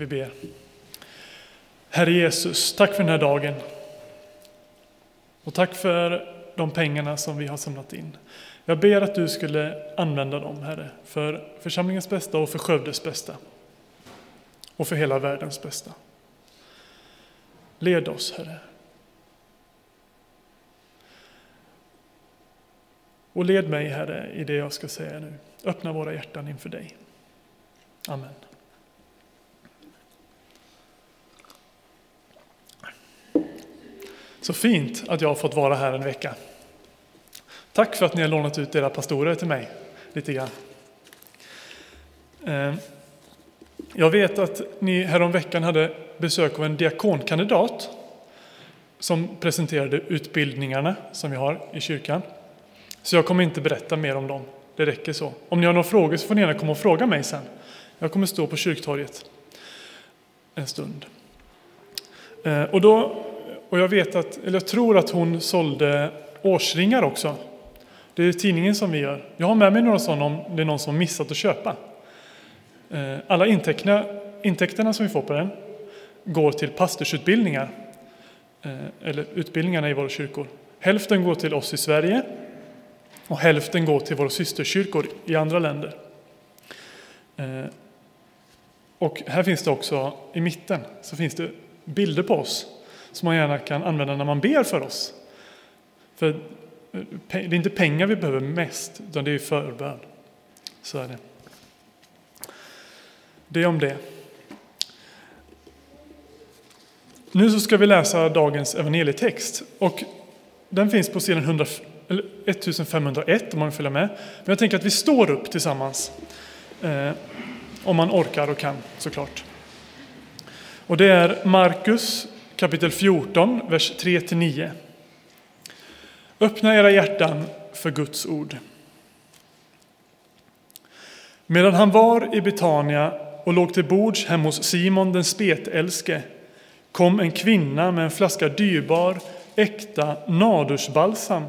Vi ber. Herre Jesus, tack för den här dagen. Och tack för de pengarna som vi har samlat in. Jag ber att du skulle använda dem, Herre, för församlingens bästa och för Skövdes bästa. Och för hela världens bästa. Led oss, Herre. Och led mig, Herre, i det jag ska säga nu. Öppna våra hjärtan inför dig. Amen. Så fint att jag har fått vara här en vecka. Tack för att ni har lånat ut era pastorer till mig lite grann. Ehm, jag vet att ni häromveckan hade besök av en diakonkandidat som presenterade utbildningarna som vi har i kyrkan. Så jag kommer inte berätta mer om dem. Det räcker så. Om ni har några frågor så får ni gärna komma och fråga mig sen. Jag kommer stå på kyrktorget en stund. Ehm, och, då, och jag vet att, eller jag tror att hon sålde årsringar också. Det är tidningen som vi gör. Jag har med mig några sådana om det är någon som missat att köpa. Eh, alla intäkterna, intäkterna som vi får på den går till pastorsutbildningar, eh, eller utbildningarna i våra kyrkor. Hälften går till oss i Sverige och hälften går till våra systerkyrkor i andra länder. Eh, och här finns det också, i mitten, så finns det bilder på oss som man gärna kan använda när man ber för oss. För eh, det är inte pengar vi behöver mest, utan det är förbön. Så är det. Det om det. Nu så ska vi läsa dagens evangelietext. Och den finns på sidan 100, 1501 om man vill följa med. Men jag tänker att vi står upp tillsammans. Eh, om man orkar och kan såklart. Och det är Markus kapitel 14, vers 3-9. Öppna era hjärtan för Guds ord. Medan han var i Betania och låg till bords hemma hos Simon den spetälske kom en kvinna med en flaska dyrbar, äkta nadursbalsam.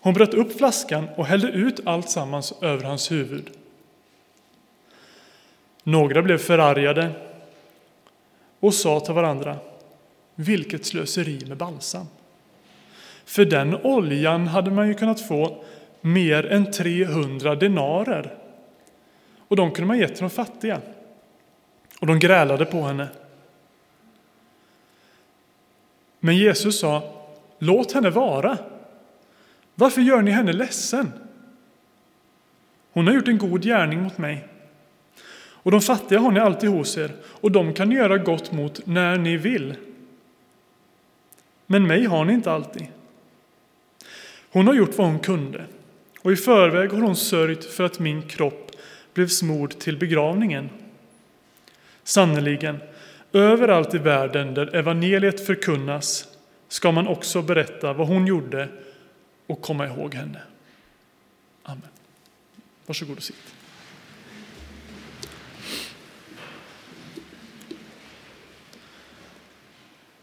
Hon bröt upp flaskan och hällde ut allt sammans över hans huvud. Några blev förargade och sa till varandra, vilket slöseri med balsam. För den oljan hade man ju kunnat få mer än 300 denarer. Och de kunde man gett till de fattiga. Och de grälade på henne. Men Jesus sa, låt henne vara. Varför gör ni henne ledsen? Hon har gjort en god gärning mot mig. Och de fattiga har ni alltid hos er, och de kan ni göra gott mot när ni vill. Men mig har ni inte alltid. Hon har gjort vad hon kunde, och i förväg har hon sörjt för att min kropp blev smord till begravningen. Sannerligen, överallt i världen där evangeliet förkunnas ska man också berätta vad hon gjorde och komma ihåg henne. Amen. Varsågod och sitt.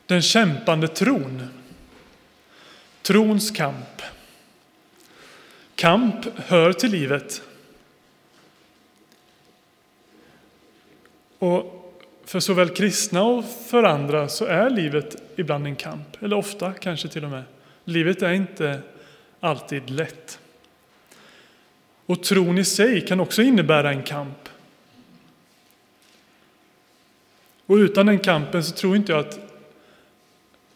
Den kämpande tron. Trons kamp. Kamp hör till livet. Och för såväl kristna och för andra så är livet ibland en kamp, eller ofta kanske till och med. Livet är inte alltid lätt. Och tron i sig kan också innebära en kamp. Och utan den kampen så tror inte jag att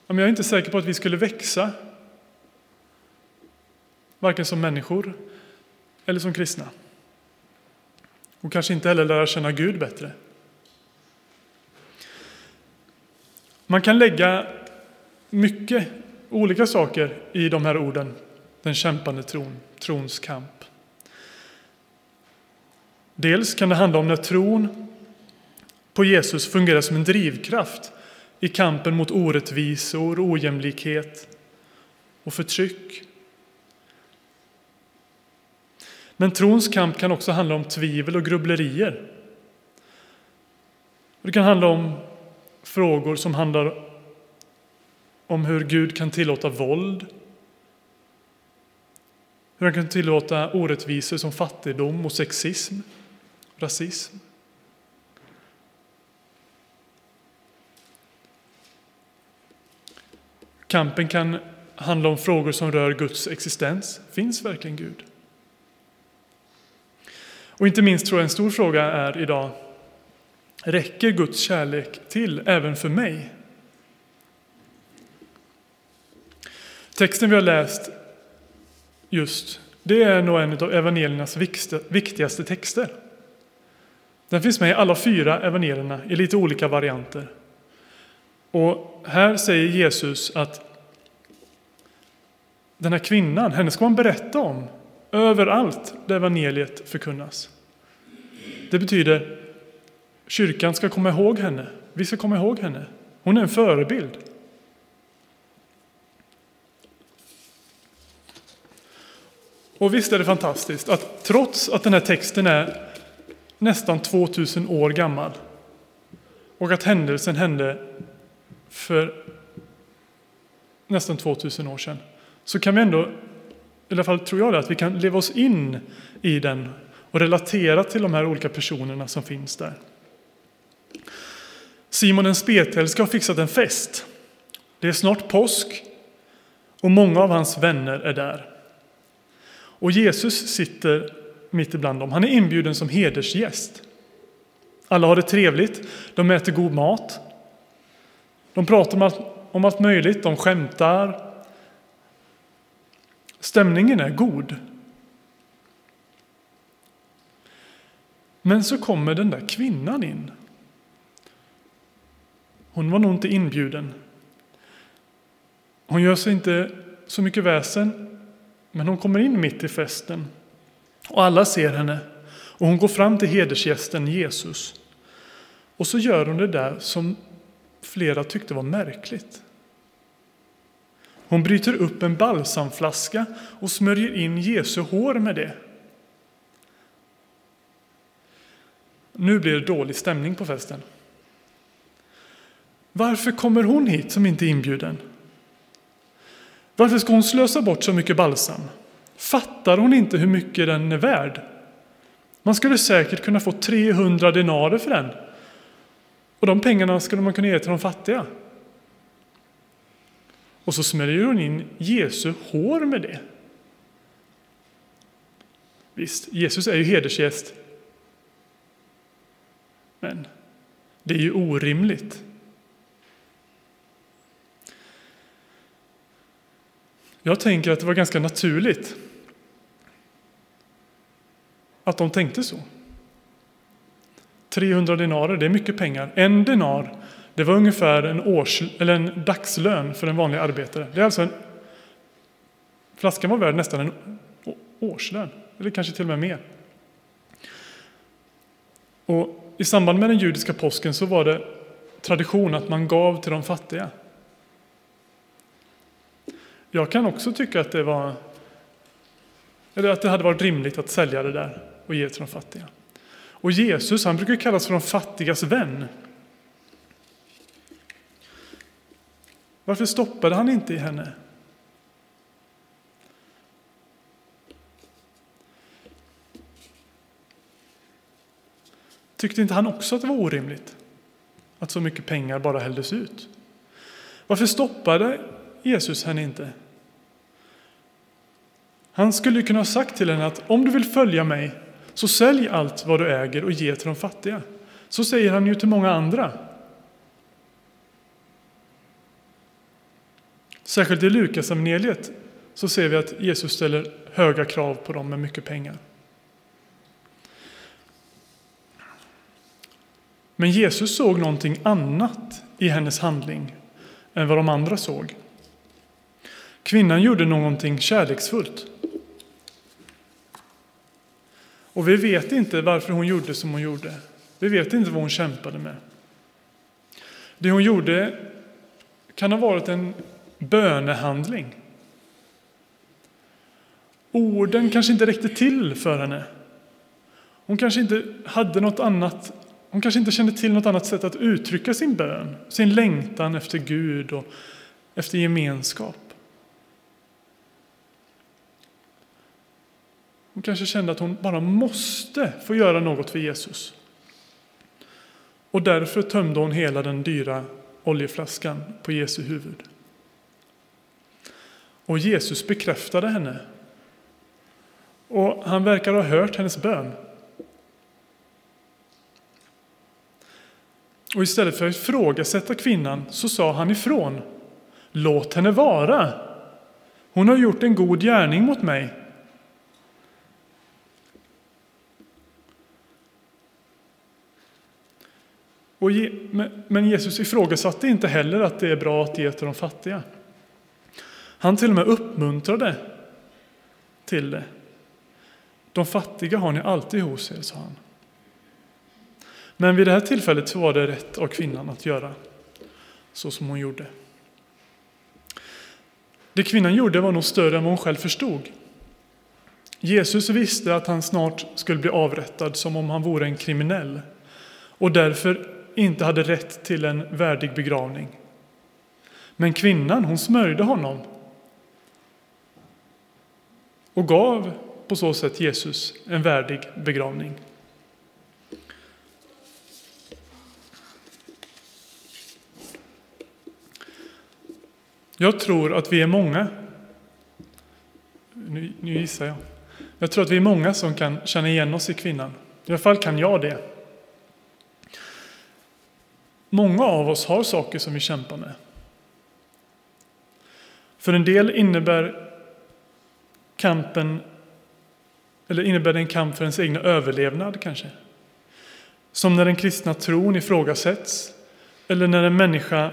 jag är inte säker på att vi skulle växa, varken som människor eller som kristna. Och kanske inte heller lära känna Gud bättre. Man kan lägga mycket olika saker i de här orden, den kämpande tron, trons kamp. Dels kan det handla om när tron på Jesus fungerar som en drivkraft i kampen mot orättvisor, ojämlikhet och förtryck. Men trons kamp kan också handla om tvivel och grubblerier. Det kan handla om frågor som handlar om hur Gud kan tillåta våld, hur han kan tillåta orättvisor som fattigdom och sexism, rasism. Kampen kan handla om frågor som rör Guds existens. Finns verkligen Gud? Och inte minst tror jag en stor fråga är idag, räcker Guds kärlek till även för mig? Texten vi har läst just, det är nog en av evangeliernas viktigaste texter. Den finns med i alla fyra evangelierna i lite olika varianter. Och här säger Jesus att den här kvinnan, henne ska man berätta om överallt där evangeliet förkunnas. Det betyder kyrkan ska komma ihåg henne. Vi ska komma ihåg henne. Hon är en förebild. Och visst är det fantastiskt att trots att den här texten är nästan 2000 år gammal och att händelsen hände för nästan 2000 år sedan så kan vi ändå, i alla fall tror jag det, att vi kan leva oss in i den och relatera till de här olika personerna som finns där. Simon den spetälske har fixat en fest. Det är snart påsk och många av hans vänner är där. Och Jesus sitter mitt ibland dem. Han är inbjuden som hedersgäst. Alla har det trevligt, de äter god mat. De pratar om allt, om allt möjligt, de skämtar. Stämningen är god. Men så kommer den där kvinnan in. Hon var nog inte inbjuden. Hon gör sig inte så mycket väsen, men hon kommer in mitt i festen. Och alla ser henne. Och hon går fram till hedersgästen Jesus. Och så gör hon det där som flera tyckte var märkligt. Hon bryter upp en balsamflaska och smörjer in Jesu hår med det. Nu blir det dålig stämning på festen. Varför kommer hon hit som inte är inbjuden? Varför ska hon slösa bort så mycket balsam? Fattar hon inte hur mycket den är värd? Man skulle säkert kunna få 300 denarer för den. Och de pengarna skulle man kunna ge till de fattiga. Och så smörjer hon in Jesu hår med det. Visst, Jesus är ju hedersgäst. Men det är ju orimligt. Jag tänker att det var ganska naturligt att de tänkte så. 300 denarer, det är mycket pengar. En denar, det var ungefär en, års, eller en dagslön för en vanlig arbetare. Det är alltså en, flaskan var värd nästan en årslön, eller kanske till och med mer. Och I samband med den judiska påsken så var det tradition att man gav till de fattiga. Jag kan också tycka att det, var, eller att det hade varit rimligt att sälja det där och ge till de fattiga. Och Jesus han brukar kallas för de fattigas vän. Varför stoppade han inte i henne? Tyckte inte han också att det var orimligt att så mycket pengar bara hälldes ut? Varför stoppade Jesus henne inte? Han skulle kunna ha sagt till henne att om du vill följa mig så sälj allt vad du äger och ge till de fattiga. Så säger han ju till många andra. Särskilt i Lukasevangeliet så ser vi att Jesus ställer höga krav på dem med mycket pengar. Men Jesus såg någonting annat i hennes handling än vad de andra såg. Kvinnan gjorde någonting kärleksfullt. Och vi vet inte varför hon gjorde som hon gjorde. Vi vet inte vad hon kämpade med. Det hon gjorde kan ha varit en bönehandling. Orden kanske inte räckte till för henne. Hon kanske inte hade något annat hon kanske inte kände till något annat sätt att uttrycka sin bön, sin längtan efter Gud och efter gemenskap. Hon kanske kände att hon bara måste få göra något för Jesus. Och därför tömde hon hela den dyra oljeflaskan på Jesu huvud. Och Jesus bekräftade henne. Och han verkar ha hört hennes bön. Och istället för att ifrågasätta kvinnan så sa han ifrån. Låt henne vara. Hon har gjort en god gärning mot mig. Och, men Jesus ifrågasatte inte heller att det är bra att ge till de fattiga. Han till och med uppmuntrade till det. De fattiga har ni alltid hos er, sa han. Men vid det här tillfället så var det rätt av kvinnan att göra så som hon gjorde. Det kvinnan gjorde var nog större än vad hon själv förstod. Jesus visste att han snart skulle bli avrättad som om han vore en kriminell och därför inte hade rätt till en värdig begravning. Men kvinnan, hon smörjde honom och gav på så sätt Jesus en värdig begravning. Jag tror att vi är många, nu, nu gissar jag, jag tror att vi är många som kan känna igen oss i kvinnan. I alla fall kan jag det. Många av oss har saker som vi kämpar med. För en del innebär kampen eller innebär det en kamp för ens egna överlevnad kanske? Som när den kristna tron ifrågasätts eller när en människa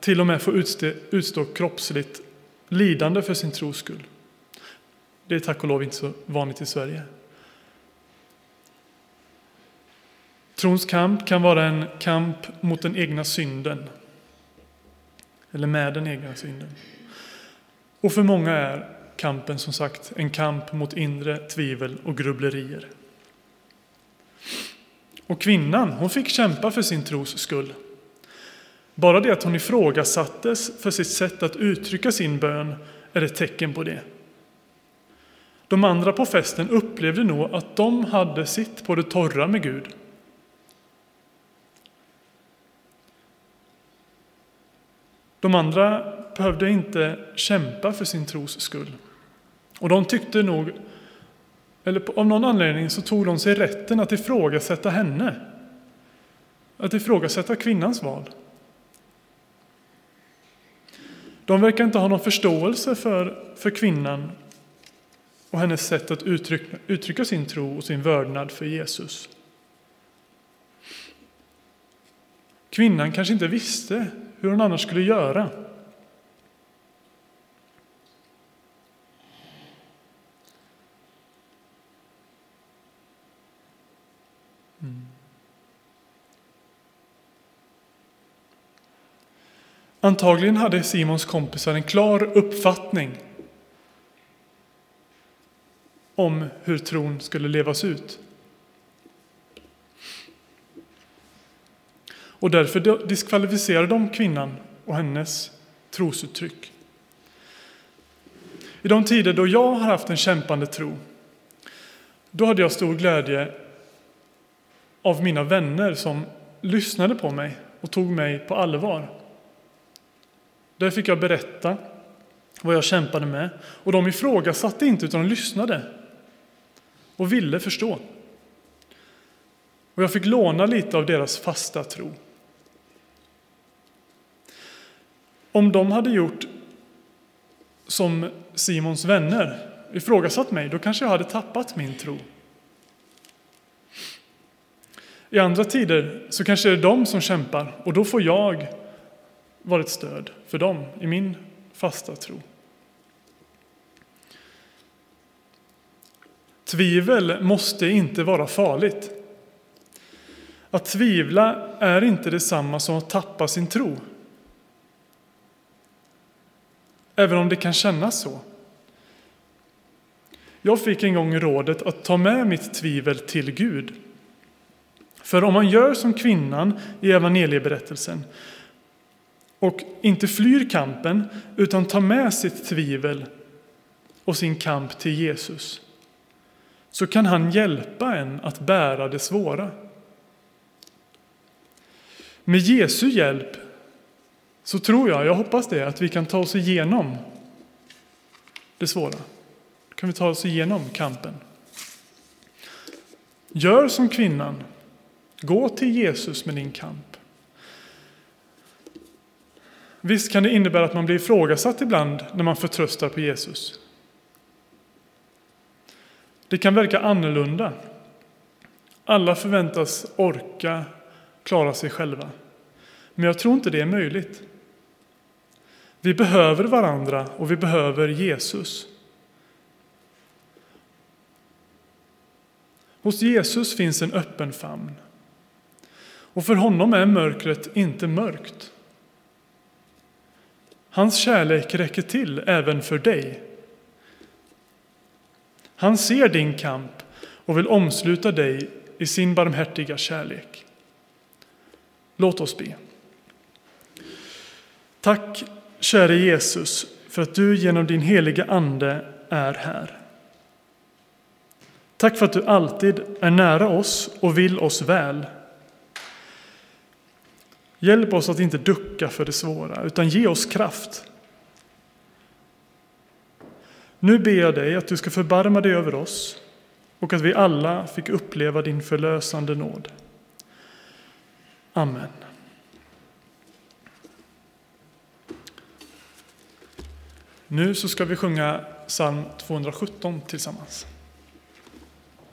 till och med får utstå, utstå kroppsligt lidande för sin tros skull. Det är tack och lov inte så vanligt i Sverige. Trons kamp kan vara en kamp mot den egna synden. Eller med den egna synden. Och för många är kampen som sagt en kamp mot inre tvivel och grubblerier. Och kvinnan, hon fick kämpa för sin tros skull. Bara det att hon ifrågasattes för sitt sätt att uttrycka sin bön är ett tecken på det. De andra på festen upplevde nog att de hade sitt på det torra med Gud. De andra behövde inte kämpa för sin tros skull. Och de tyckte nog, eller av någon anledning så tog de sig rätten att ifrågasätta henne. Att ifrågasätta kvinnans val. De verkar inte ha någon förståelse för, för kvinnan och hennes sätt att uttrycka, uttrycka sin tro och sin vördnad för Jesus. Kvinnan kanske inte visste hur hon annars skulle göra. Mm. Antagligen hade Simons kompisar en klar uppfattning om hur tron skulle levas ut. Och därför diskvalificerar de kvinnan och hennes trosuttryck. I de tider då jag har haft en kämpande tro, då hade jag stor glädje av mina vänner som lyssnade på mig och tog mig på allvar. Där fick jag berätta vad jag kämpade med. Och de ifrågasatte inte, utan de lyssnade och ville förstå. Och jag fick låna lite av deras fasta tro. Om de hade gjort som Simons vänner, ifrågasatt mig, då kanske jag hade tappat min tro. I andra tider så kanske det är de som kämpar och då får jag vara ett stöd för dem i min fasta tro. Tvivel måste inte vara farligt. Att tvivla är inte detsamma som att tappa sin tro. Även om det kan kännas så. Jag fick en gång rådet att ta med mitt tvivel till Gud. För om man gör som kvinnan i evangelieberättelsen och inte flyr kampen utan tar med sitt tvivel och sin kamp till Jesus så kan han hjälpa en att bära det svåra. Med Jesu hjälp så tror jag, jag hoppas det, att vi kan ta oss igenom det svåra. Kan vi ta oss igenom kampen. Gör som kvinnan. Gå till Jesus med din kamp. Visst kan det innebära att man blir ifrågasatt ibland när man förtröstar på Jesus. Det kan verka annorlunda. Alla förväntas orka klara sig själva. Men jag tror inte det är möjligt. Vi behöver varandra och vi behöver Jesus. Hos Jesus finns en öppen famn. Och för honom är mörkret inte mörkt. Hans kärlek räcker till även för dig. Han ser din kamp och vill omsluta dig i sin barmhärtiga kärlek. Låt oss be. Tack, käre Jesus, för att du genom din heliga Ande är här. Tack för att du alltid är nära oss och vill oss väl. Hjälp oss att inte ducka för det svåra, utan ge oss kraft. Nu ber jag dig att du ska förbarma dig över oss och att vi alla fick uppleva din förlösande nåd. Amen. Nu så ska vi sjunga psalm 217 tillsammans.